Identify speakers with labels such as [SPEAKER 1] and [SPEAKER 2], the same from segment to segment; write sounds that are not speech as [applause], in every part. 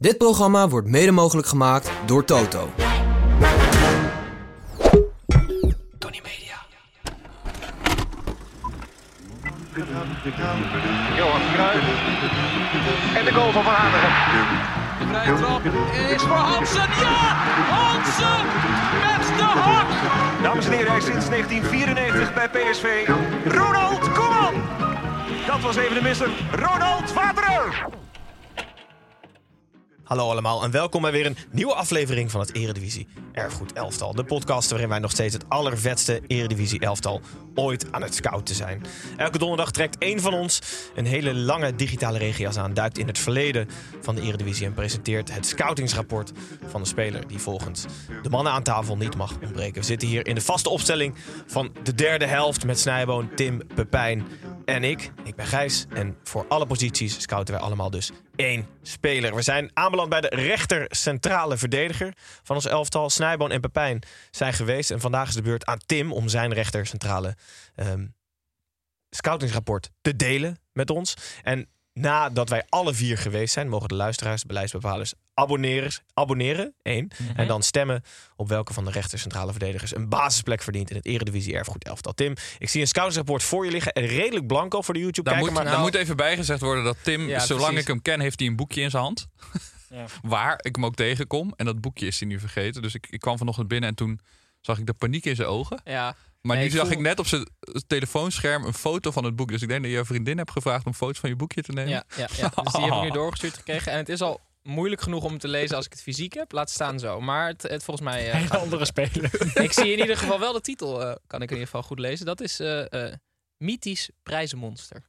[SPEAKER 1] Dit programma wordt mede mogelijk gemaakt door Toto. Tony Media.
[SPEAKER 2] Johan Cruijff. En de goal van Van Hanegem.
[SPEAKER 3] De vrije trap is voor Hansen. Ja! Hansen met de hak!
[SPEAKER 2] Dames en heren, hij is sinds 1994 bij PSV. Ronald Koeman. Dat was even de misser. Ronald Waterer.
[SPEAKER 4] Hallo allemaal en welkom bij weer een nieuwe aflevering van het Eredivisie Erfgoed Elftal. De podcast waarin wij nog steeds het allervetste Eredivisie Elftal ooit aan het scouten zijn. Elke donderdag trekt één van ons een hele lange digitale regias aan, duikt in het verleden van de Eredivisie en presenteert het scoutingsrapport van de speler die volgens de mannen aan tafel niet mag ontbreken. We zitten hier in de vaste opstelling van de derde helft met Snijboon, Tim, Pepijn en ik. Ik ben Gijs en voor alle posities scouten wij allemaal dus één speler. We zijn aanbeland bij de rechter centrale verdediger van ons elftal. Snijboon en Pepijn zijn geweest. En vandaag is de beurt aan Tim om zijn rechter centrale ehm, scoutingsrapport te delen met ons. En nadat wij alle vier geweest zijn, mogen de luisteraars, beleidsbepalers, abonneren, abonneren één, en dan stemmen op welke van de rechter centrale verdedigers een basisplek verdient in het Eredivisie Erfgoed elftal. Tim, ik zie een scoutingsrapport voor je liggen, redelijk blanco voor de YouTube
[SPEAKER 5] Daar
[SPEAKER 4] kijker,
[SPEAKER 5] moet,
[SPEAKER 4] maar
[SPEAKER 5] daar
[SPEAKER 4] nou-
[SPEAKER 5] moet even bijgezegd worden dat Tim,
[SPEAKER 6] Ja,
[SPEAKER 5] zolang
[SPEAKER 6] precies.
[SPEAKER 5] ik hem ken, heeft hij een boekje in zijn hand. [laughs]
[SPEAKER 6] Ja.
[SPEAKER 5] Waar ik hem ook tegenkom. En dat boekje is hij nu vergeten. Dus ik, ik kwam vanochtend binnen en toen zag ik de paniek in zijn ogen.
[SPEAKER 6] Ja,
[SPEAKER 5] Maar
[SPEAKER 6] Nee,
[SPEAKER 5] nu
[SPEAKER 6] ik
[SPEAKER 5] zag
[SPEAKER 6] voel-
[SPEAKER 5] ik net op zijn telefoonscherm een foto van het boek. Dus ik denk dat je je vriendin hebt gevraagd om foto's van je boekje te nemen.
[SPEAKER 6] ja, ja, ja. Dus die heb ik nu [laughs] doorgestuurd gekregen. En het is al moeilijk genoeg om te lezen als ik het fysiek heb. Laat staan zo. Maar het, het volgens mij... eh,
[SPEAKER 7] Een andere speler. [laughs]
[SPEAKER 6] ik zie in ieder geval wel de titel, eh, kan ik in ieder geval goed lezen. Dat is eh, eh, Mythisch Prijzenmonster.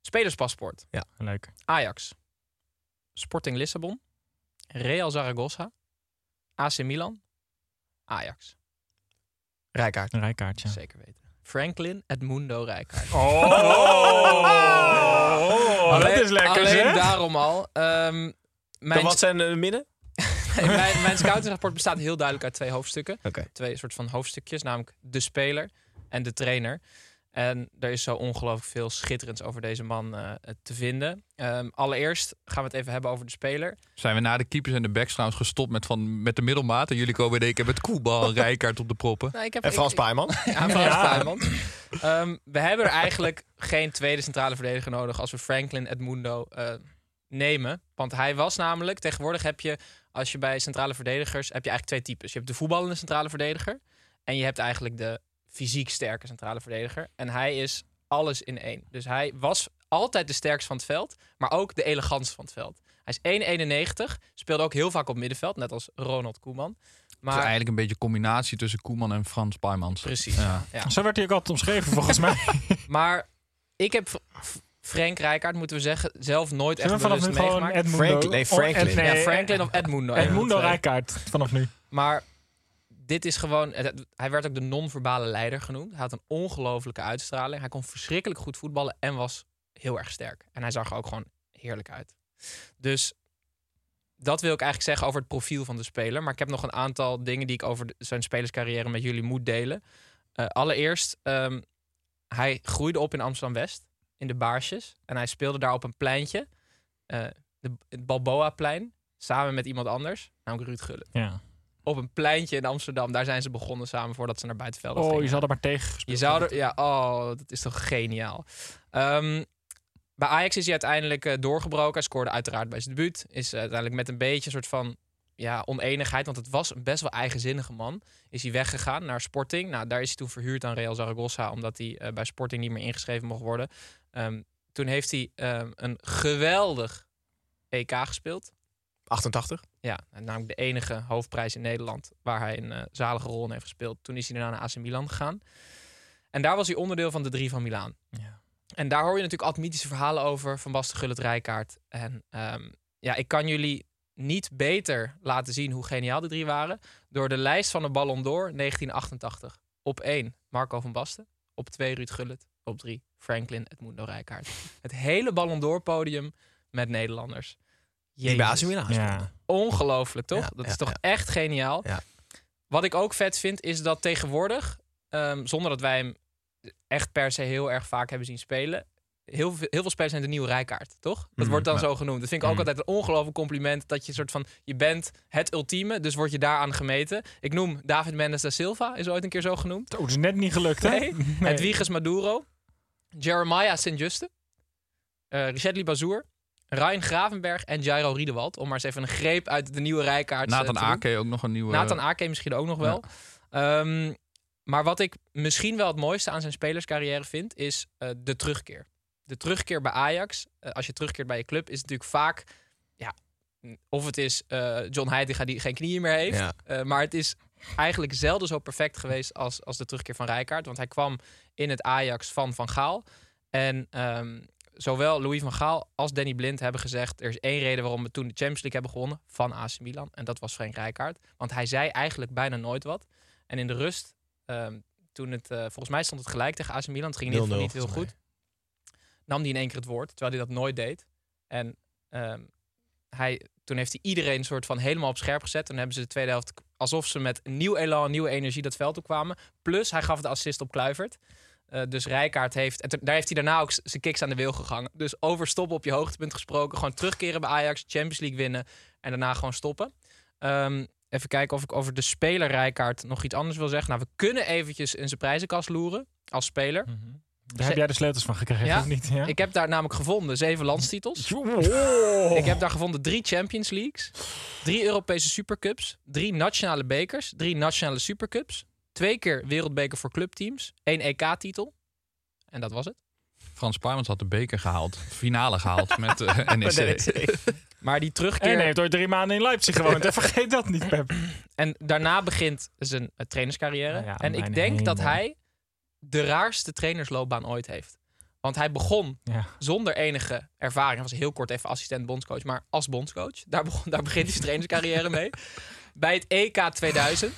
[SPEAKER 6] Spelerspaspoort.
[SPEAKER 7] Leuk.
[SPEAKER 6] Ajax. Sporting Lissabon. Real Zaragoza. AC Milan. Ajax.
[SPEAKER 4] Rijkaard.
[SPEAKER 7] Een rijkaartje.
[SPEAKER 6] Zeker weten. Franklin Edmundo Rijkaard.
[SPEAKER 7] Oh, [laughs] dat is lekker
[SPEAKER 6] alleen
[SPEAKER 7] zeg.
[SPEAKER 6] daarom al.
[SPEAKER 4] Dan
[SPEAKER 6] mijn,
[SPEAKER 4] wat zijn de midden? [laughs]
[SPEAKER 6] nee, mijn, mijn scoutingrapport bestaat heel duidelijk uit twee hoofdstukken. Twee soort van hoofdstukjes, namelijk de speler en de trainer. En er is zo ongelooflijk veel schitterends over deze man eh, te vinden. Ehm, allereerst gaan we het even hebben over de speler.
[SPEAKER 5] Zijn we na de keepers en de backs trouwens gestopt met, van, met de middelmaat. En jullie komen keer met Koebal en [laughs] Rijkaard op de proppen.
[SPEAKER 6] Nou, ik heb,
[SPEAKER 4] En Frans Paaiman. [laughs]
[SPEAKER 6] Ja, Frans Paaiman. Ehm, we hebben er eigenlijk geen tweede centrale verdediger nodig als we Franklin Edmundo eh, nemen. Want hij was namelijk, tegenwoordig heb je, als je bij centrale verdedigers, heb je eigenlijk twee types. Je hebt de voetballende centrale verdediger en je hebt eigenlijk de fysiek sterke centrale verdediger. En hij is alles in één. Dus hij was altijd de sterkste van het veld, maar ook de elegantste van het veld. Hij is 1,91, speelde ook heel vaak op middenveld, net als Ronald Koeman.
[SPEAKER 5] Het is
[SPEAKER 6] Maar
[SPEAKER 5] eigenlijk een beetje een combinatie tussen Koeman en Frans Paimans.
[SPEAKER 6] precies.
[SPEAKER 5] Ja.
[SPEAKER 6] Ja.
[SPEAKER 7] Zo werd hij ook altijd omschreven volgens mij. [laughs]
[SPEAKER 6] Maar ik heb Frank Rijkaard, moeten we zeggen, zelf nooit echt
[SPEAKER 7] vanaf
[SPEAKER 6] bewust
[SPEAKER 7] nu gewoon
[SPEAKER 6] meegemaakt.
[SPEAKER 7] Edmundo...
[SPEAKER 4] Frank- nee, Franklin.
[SPEAKER 7] Ed- nee,
[SPEAKER 6] ja, Franklin of Edmundo.
[SPEAKER 7] Edmundo Rijkaard vanaf nu.
[SPEAKER 6] Maar dit is gewoon... het- Hij werd ook de non-verbale leider genoemd. Hij had een ongelofelijke uitstraling. Hij kon verschrikkelijk goed voetballen en was heel erg sterk. En hij zag er ook gewoon heerlijk uit. Dus dat wil ik eigenlijk zeggen over het profiel van de speler. Maar ik heb nog een aantal dingen die ik over zijn spelerscarrière met jullie moet delen. Eh, allereerst, ehm, hij groeide op in Amsterdam-West, in de Baarsjes. En hij speelde daar op een pleintje, eh, de, het Balboa-plein, samen met iemand anders, namelijk Ruud Gullit.
[SPEAKER 7] Ja.
[SPEAKER 6] Op een pleintje in Amsterdam, daar zijn ze begonnen samen voordat ze naar buitenvelden
[SPEAKER 7] Oh,
[SPEAKER 6] gingen.
[SPEAKER 7] je zal er maar tegen gespeeld
[SPEAKER 6] Je zou er, ja, oh, dat is toch geniaal. Ehm, bij Ajax is hij uiteindelijk eh, doorgebroken. Hij scoorde uiteraard bij zijn debuut. Is uiteindelijk met een beetje een soort van ja, oneenigheid, want het was een best wel eigenzinnige man. Is hij weggegaan naar Sporting. Nou, daar is hij toen verhuurd aan Real Zaragoza, omdat hij eh, bij Sporting niet meer ingeschreven mocht worden. Ehm, toen heeft hij ehm, een geweldig EK gespeeld.
[SPEAKER 4] 88.
[SPEAKER 6] Ja, en namelijk de enige hoofdprijs in Nederland waar hij een eh, zalige rol in heeft gespeeld. Toen is hij daarna naar AC Milan gegaan. En daar was hij onderdeel van de drie van Milaan.
[SPEAKER 7] Ja.
[SPEAKER 6] En daar hoor je natuurlijk altijd mythische verhalen over van Basten Gullit Rijkaard. En ehm, ja, ik kan jullie niet beter laten zien hoe geniaal de drie waren door de lijst van de Ballon d'Or 1988. Op 1 Marco van Basten, op 2 Ruud Gullit, op 3 Franklin Edmundo Rijkaard. [laughs] Het hele Ballon d'Or podium met Nederlanders.
[SPEAKER 4] Die bij AC
[SPEAKER 6] Jezus.
[SPEAKER 4] Milan gespeeld.
[SPEAKER 7] Ja.
[SPEAKER 6] Ongelooflijk, toch?
[SPEAKER 4] Ja,
[SPEAKER 6] dat
[SPEAKER 4] ja,
[SPEAKER 6] is toch
[SPEAKER 4] ja.
[SPEAKER 6] echt geniaal.
[SPEAKER 4] Ja.
[SPEAKER 6] Wat ik ook vet vind, is dat tegenwoordig, ehm, zonder dat wij hem echt per se heel erg vaak hebben zien spelen, heel veel, heel veel spelers zijn de nieuwe Rijkaard, toch? Dat
[SPEAKER 4] Mhm,
[SPEAKER 6] wordt dan zo genoemd. Dat vind ik ook
[SPEAKER 7] Mhm.
[SPEAKER 6] altijd een ongelooflijk compliment, dat je soort van, je bent het ultieme, dus word je daaraan gemeten. Ik noem David Mendes da Silva, is ooit een keer zo genoemd.
[SPEAKER 7] Oh, het is net niet gelukt, hè?
[SPEAKER 6] Nee, Hedwiges Maduro, Jeremiah Sint-Juste, eh Richard Bazour, Ryan Gravenberg en Jairo Riedewald. Om maar eens even een greep uit de nieuwe Rijkaard eh,
[SPEAKER 5] Nathan
[SPEAKER 6] te doen.
[SPEAKER 5] Ake ook nog een nieuwe...
[SPEAKER 6] Nathan Ake misschien ook nog wel. Ehm, maar wat ik misschien wel het mooiste aan zijn spelerscarrière vind, is eh, de terugkeer. De terugkeer bij Ajax, eh, als je terugkeert bij je club, is natuurlijk vaak... Ja, of het is eh, John Heitinga die geen knieën meer heeft.
[SPEAKER 4] Ja.
[SPEAKER 6] eh, maar het is eigenlijk zelden zo perfect geweest als, als de terugkeer van Rijkaard. Want hij kwam in het Ajax van Van Gaal. En ehm, zowel Louis van Gaal als Danny Blind hebben gezegd... er is één reden waarom we toen de Champions League hebben gewonnen van AC Milan. En dat was Frank Rijkaard. Want hij zei eigenlijk bijna nooit wat. En in de rust, ehm, toen het, eh, volgens mij stond het gelijk tegen AC Milan. Het ging in ieder geval
[SPEAKER 4] 0-0
[SPEAKER 6] niet heel goed. Nam hij in één keer het woord, terwijl hij dat nooit deed. En ehm, hij, toen heeft hij iedereen een soort van helemaal op scherp gezet. Toen hebben ze de tweede helft alsof ze met nieuw elan, nieuwe energie dat veld op kwamen. Plus hij gaf de assist op Kluivert. Eh, dus Rijkaard heeft, en daar heeft hij daarna ook zijn kicks aan de wil gegangen. Dus over stoppen op je hoogtepunt gesproken. Gewoon terugkeren bij Ajax, Champions League winnen en daarna gewoon stoppen. Ehm, even kijken of ik over de speler Rijkaard nog iets anders wil zeggen. Nou, we kunnen eventjes in zijn prijzenkast loeren als speler.
[SPEAKER 7] Daar heb jij de sleutels van gekregen,
[SPEAKER 6] Ja.
[SPEAKER 7] of [laughs] niet? Ja?
[SPEAKER 6] Ik heb daar namelijk gevonden zeven landstitels. [laughs]
[SPEAKER 7] Oh.
[SPEAKER 6] Ik heb daar gevonden drie Champions Leagues, drie Europese Supercups, drie nationale bekers, drie nationale Supercups, twee keer wereldbeker voor clubteams, één EK-titel. En dat was het.
[SPEAKER 5] Frans Parmans had de beker gehaald. Finale gehaald [laughs] met eh NEC.
[SPEAKER 6] Maar die
[SPEAKER 7] En
[SPEAKER 6] terugkeer...
[SPEAKER 7] hij heeft ooit drie maanden in Leipzig gewoond. En [laughs] vergeet dat niet, Pep.
[SPEAKER 6] En daarna begint zijn eh, trainerscarrière.
[SPEAKER 7] Nou ja,
[SPEAKER 6] en ik denk dat hij de raarste trainersloopbaan ooit heeft. Want hij begon
[SPEAKER 7] Ja.
[SPEAKER 6] zonder enige ervaring. Hij was heel kort even assistent bondscoach, maar als bondscoach. Daar, begon, daar begint hij zijn trainerscarrière mee. [laughs] Bij het EK 2000,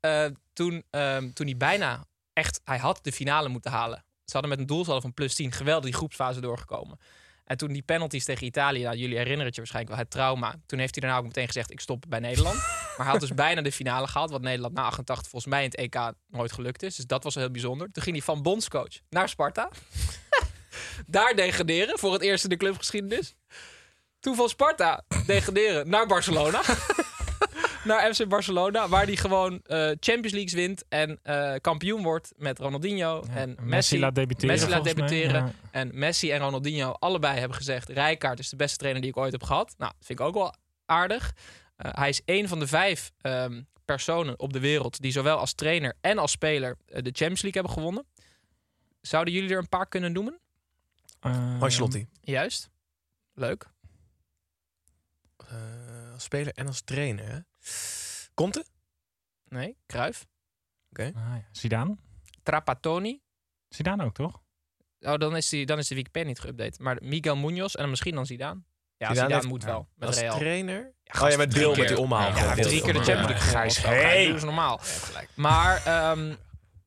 [SPEAKER 6] eh, toen, ehm, toen hij bijna echt... Hij had de finale moeten halen. Ze hadden met een doelsaldo van plus 10 geweldig die groepsfase doorgekomen. En toen die penalties tegen Italië, nou, jullie herinneren het je waarschijnlijk wel, het trauma. Toen heeft hij daarna ook meteen gezegd, ik stop bij Nederland. [laughs] maar hij had dus bijna de finale gehaald, wat Nederland na 88 volgens mij in het EK nooit gelukt is. Dus dat was heel bijzonder. Toen ging hij van bondscoach naar Sparta. [laughs] Daar degraderen, voor het eerst in de clubgeschiedenis. Toen van Sparta degraderen naar Barcelona. [laughs] naar FC Barcelona, waar hij gewoon eh, Champions Leagues wint en eh, kampioen wordt met Ronaldinho en Messi.
[SPEAKER 7] Messi laat debuteren.
[SPEAKER 6] Messi laat debuteren.
[SPEAKER 7] Ja.
[SPEAKER 6] En Messi en Ronaldinho allebei hebben gezegd... Rijkaard is de beste trainer die ik ooit heb gehad. Nou, dat vind ik ook wel aardig. Eh, hij is een van de vijf ehm, personen op de wereld... die zowel als trainer en als speler de Champions League hebben gewonnen. Zouden jullie er een paar kunnen noemen?
[SPEAKER 7] Eh,
[SPEAKER 4] Ancelotti.
[SPEAKER 6] Juist. Leuk.
[SPEAKER 4] Eh, als speler en als trainer. Conte?
[SPEAKER 6] Nee, Kruif.
[SPEAKER 7] ah, ja. Zidane?
[SPEAKER 6] Trapattoni.
[SPEAKER 7] Zidane ook, toch?
[SPEAKER 6] Oh, dan is, die, dan is de Wikipedia niet geüpdate. Maar Miguel Munoz en dan misschien dan Zidane. Ja,
[SPEAKER 4] Zidane
[SPEAKER 6] Zidane,
[SPEAKER 4] heeft-
[SPEAKER 6] moet wel. Met
[SPEAKER 4] als
[SPEAKER 6] Real.
[SPEAKER 4] trainer?
[SPEAKER 6] gast,
[SPEAKER 4] oh ja, met Bill, met die omhaal.
[SPEAKER 6] Ja,
[SPEAKER 4] gewoon.
[SPEAKER 6] hij heeft drie keer de
[SPEAKER 4] Ja.
[SPEAKER 6] Champions League.
[SPEAKER 7] Gijs.
[SPEAKER 6] Ja,
[SPEAKER 7] hey.
[SPEAKER 6] Doe eens normaal. Maar, ehm,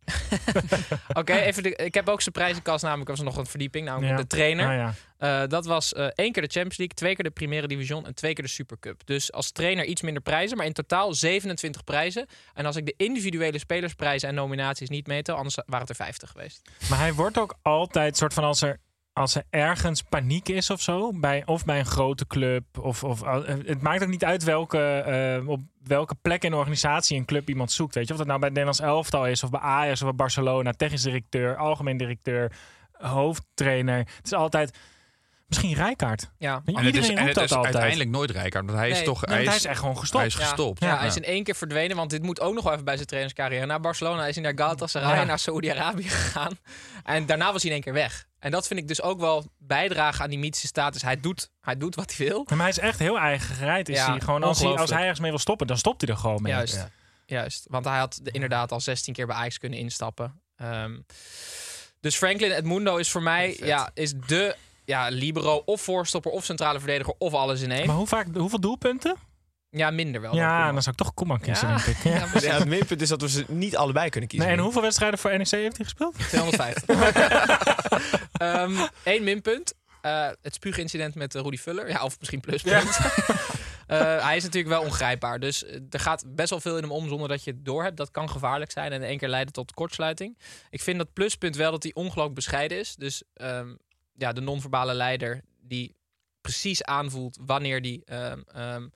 [SPEAKER 6] [laughs] oké, even de, ik heb ook zijn prijzenkast, namelijk was er nog een verdieping, namelijk
[SPEAKER 7] Ja.
[SPEAKER 6] de trainer.
[SPEAKER 7] Ah, ja.
[SPEAKER 6] Eh, dat was eh, één keer de Champions League, twee keer de Primera Division en twee keer de Supercup. Dus als trainer iets minder prijzen, maar in totaal 27 prijzen. En als ik de individuele spelersprijzen en nominaties niet meetel, anders waren het er 50 geweest.
[SPEAKER 7] Maar hij wordt ook altijd soort van als er, als er ergens paniek is of zo, bij, of bij een grote club. Of, of, eh, het maakt ook niet uit welke, eh, op welke plek in de organisatie een club iemand zoekt. Weet je? Of dat nou bij het Nederlands elftal is, of bij Ajax, of bij Barcelona, technisch directeur, algemeen directeur, hoofdtrainer. Het is altijd misschien Rijkaard.
[SPEAKER 6] Ja,
[SPEAKER 5] En het is, en het is uiteindelijk nooit Rijkaard. Want hij is
[SPEAKER 6] Nee,
[SPEAKER 5] toch...
[SPEAKER 7] Nee,
[SPEAKER 5] hij, is,
[SPEAKER 7] hij is echt gewoon gestopt.
[SPEAKER 5] hij is gestopt.
[SPEAKER 6] Ja,
[SPEAKER 7] Ja.
[SPEAKER 6] hij is in één keer verdwenen, want dit moet ook nog wel even bij zijn trainerscarrière. Naar Barcelona is hij naar Galatasaray,
[SPEAKER 7] Ja.
[SPEAKER 6] naar Saoedi-Arabië gegaan. En daarna was hij in één keer weg. En dat vind ik dus ook wel bijdragen aan die mythische status. Hij doet, hij doet wat hij wil.
[SPEAKER 7] Maar hij is echt heel eigen gereid. Is
[SPEAKER 6] Ja,
[SPEAKER 7] hij gewoon, als, hij, als hij ergens mee wil stoppen, dan stopt hij er gewoon mee.
[SPEAKER 6] Juist.
[SPEAKER 4] Ja.
[SPEAKER 6] Juist. Want hij had de- inderdaad al 16 keer bij Ajax kunnen instappen. Ehm, Dus Franklin Edmundo is voor mij ja, is de ja, libero of voorstopper of centrale verdediger of alles in één.
[SPEAKER 7] Maar hoe vaak, hoeveel doelpunten?
[SPEAKER 6] Ja, minder wel. dan
[SPEAKER 7] Ja, dan zou ik toch Koeman kiezen,
[SPEAKER 6] Ja.
[SPEAKER 7] denk ik. [laughs] Ja.
[SPEAKER 6] Ja, precies.
[SPEAKER 4] Ja, het minpunt is dat we ze niet allebei kunnen kiezen.
[SPEAKER 7] Nee, en hoeveel wedstrijden voor NEC heeft hij gespeeld? [laughs]
[SPEAKER 6] 250. [laughs] Ehm Eén minpunt. Eh, het spuugincident met eh, Rudy Vuller. Ja, of misschien pluspunt. Eh, hij is natuurlijk wel ongrijpbaar. Dus er gaat best wel veel in hem om zonder dat je het doorhebt. Dat kan gevaarlijk zijn en in één keer leiden tot kortsluiting. Ik vind dat pluspunt wel dat hij ongelooflijk bescheiden is. Dus ehm, ja, de non-verbale leider die precies aanvoelt wanneer die ehm, ehm,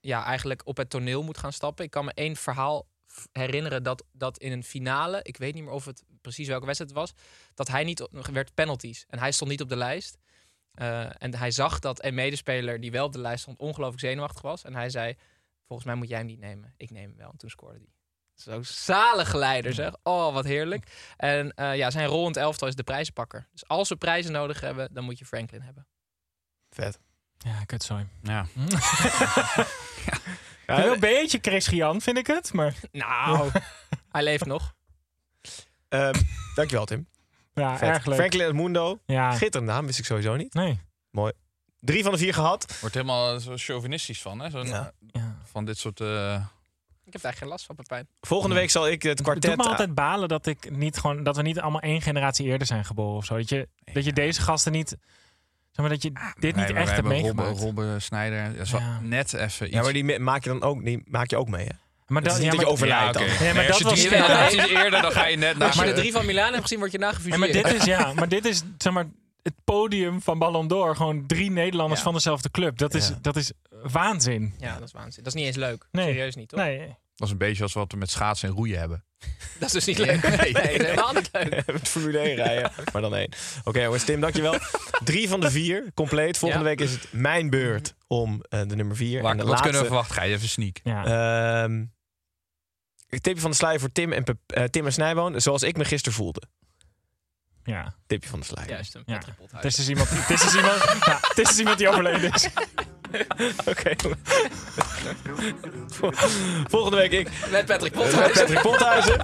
[SPEAKER 6] ja, eigenlijk op het toneel moet gaan stappen. Ik kan me één verhaal herinneren dat, dat in een finale, ik weet niet meer of het precies welke wedstrijd het was, dat hij niet werd penalties en hij stond niet op de lijst. Eh, en hij zag dat een medespeler die wel op de lijst stond ongelooflijk zenuwachtig was. En hij zei, volgens mij moet jij hem niet nemen. Ik neem hem wel. En toen scoorde hij. Zo zalig leider zeg. Oh, wat heerlijk. En eh, ja, zijn rol in het elftal is de prijzenpakker. Dus als we prijzen nodig hebben, dan moet je Franklin hebben.
[SPEAKER 4] Vet.
[SPEAKER 7] Ja, kutzooi.
[SPEAKER 5] Ja.
[SPEAKER 7] Ik vind wel een beetje Chris vind ik het. Maar [laughs]
[SPEAKER 6] Nou, hij leeft nog.
[SPEAKER 4] Ehm, dankjewel, Tim.
[SPEAKER 7] ja,
[SPEAKER 4] Vet.
[SPEAKER 7] erg leuk.
[SPEAKER 4] Franklin Edmundo.
[SPEAKER 7] Ja,
[SPEAKER 4] Schitterende naam, wist ik sowieso niet.
[SPEAKER 7] nee.
[SPEAKER 4] Drie van de vier gehad.
[SPEAKER 5] Wordt helemaal zo chauvinistisch van, hè? Zo'n,
[SPEAKER 4] Ja.
[SPEAKER 7] Ja.
[SPEAKER 5] Van dit soort... eh,
[SPEAKER 6] Ik heb daar geen last van, Pepijn.
[SPEAKER 4] Volgende week zal ik het
[SPEAKER 7] Het
[SPEAKER 4] kwartet...
[SPEAKER 7] doet me altijd balen dat, ik niet gewoon, dat we niet allemaal één generatie eerder zijn geboren of zo. Dat je, dat je deze gasten niet... Zeg maar dat je dit
[SPEAKER 5] wij-
[SPEAKER 7] niet echt hebt
[SPEAKER 5] hebben
[SPEAKER 7] meegemaakt.
[SPEAKER 5] Robbe, Robbe Snijder. Dat is wel
[SPEAKER 7] Ja.
[SPEAKER 5] net even iets...
[SPEAKER 4] Ja, maar die maak je dan ook, die maak je ook mee, hè?
[SPEAKER 7] Maar
[SPEAKER 4] Het is niet
[SPEAKER 7] ja,
[SPEAKER 4] dat je
[SPEAKER 7] maar-
[SPEAKER 4] overlijdt
[SPEAKER 5] Ja.
[SPEAKER 7] Ja, maar
[SPEAKER 5] Nee, als
[SPEAKER 7] dat
[SPEAKER 5] je
[SPEAKER 7] was-
[SPEAKER 5] generaties eerder, dan ga je net naar...
[SPEAKER 6] Je de drie van Milaan hebt gezien, word je
[SPEAKER 7] Ja,
[SPEAKER 6] nagefuseerd.
[SPEAKER 7] maar dit is, ja, maar dit is zeg maar, het podium van Ballon d'Or. Gewoon drie Nederlanders
[SPEAKER 6] Ja.
[SPEAKER 7] van dezelfde club. Dat is,
[SPEAKER 4] Ja.
[SPEAKER 7] dat is waanzin.
[SPEAKER 6] Ja, dat is waanzin. Dat is niet eens leuk.
[SPEAKER 7] Nee.
[SPEAKER 6] Serieus niet, toch?
[SPEAKER 7] Nee,
[SPEAKER 5] Dat is een beetje als wat we met schaatsen en roeien hebben. [laughs]
[SPEAKER 6] Dat is dus niet leuk. Nee, dat is helemaal niet leuk. [laughs]
[SPEAKER 4] Met Formule 1 rijden, maar dan één. Oké jongens, Tim, dankjewel. [laughs] Drie van de vier, compleet. Volgende
[SPEAKER 6] Ja.
[SPEAKER 4] week is het mijn beurt om eh, de nummer vier.
[SPEAKER 5] Waar,
[SPEAKER 4] en de
[SPEAKER 5] wat
[SPEAKER 4] laatste,
[SPEAKER 5] kunnen we verwachten? Ga je even sneak.
[SPEAKER 7] ja.
[SPEAKER 4] Ehm, een tipje van de sluier voor Tim en, eh, Tim en Snijboon. Zoals ik me gisteren voelde.
[SPEAKER 7] ja.
[SPEAKER 4] Tipje van de sluier.
[SPEAKER 6] Juist, een
[SPEAKER 7] Ja. Het is dus iemand, het is dus iemand, ja, het is dus iemand die overleden is.
[SPEAKER 4] Oké. Volgende week ik.
[SPEAKER 6] Met Patrick
[SPEAKER 4] Met
[SPEAKER 6] Pothuis.
[SPEAKER 4] Patrick Pothuizen.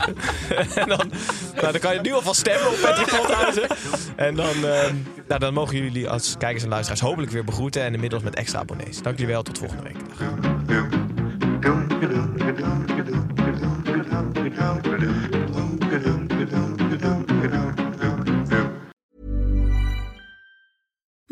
[SPEAKER 4] en dan, nou, dan kan je nu alvast stemmen op Patrick Pothuizen. En dan, ehm, nou, dan mogen jullie als kijkers en luisteraars hopelijk weer begroeten. En inmiddels met extra abonnees. Dank jullie wel. Tot volgende week. Dag.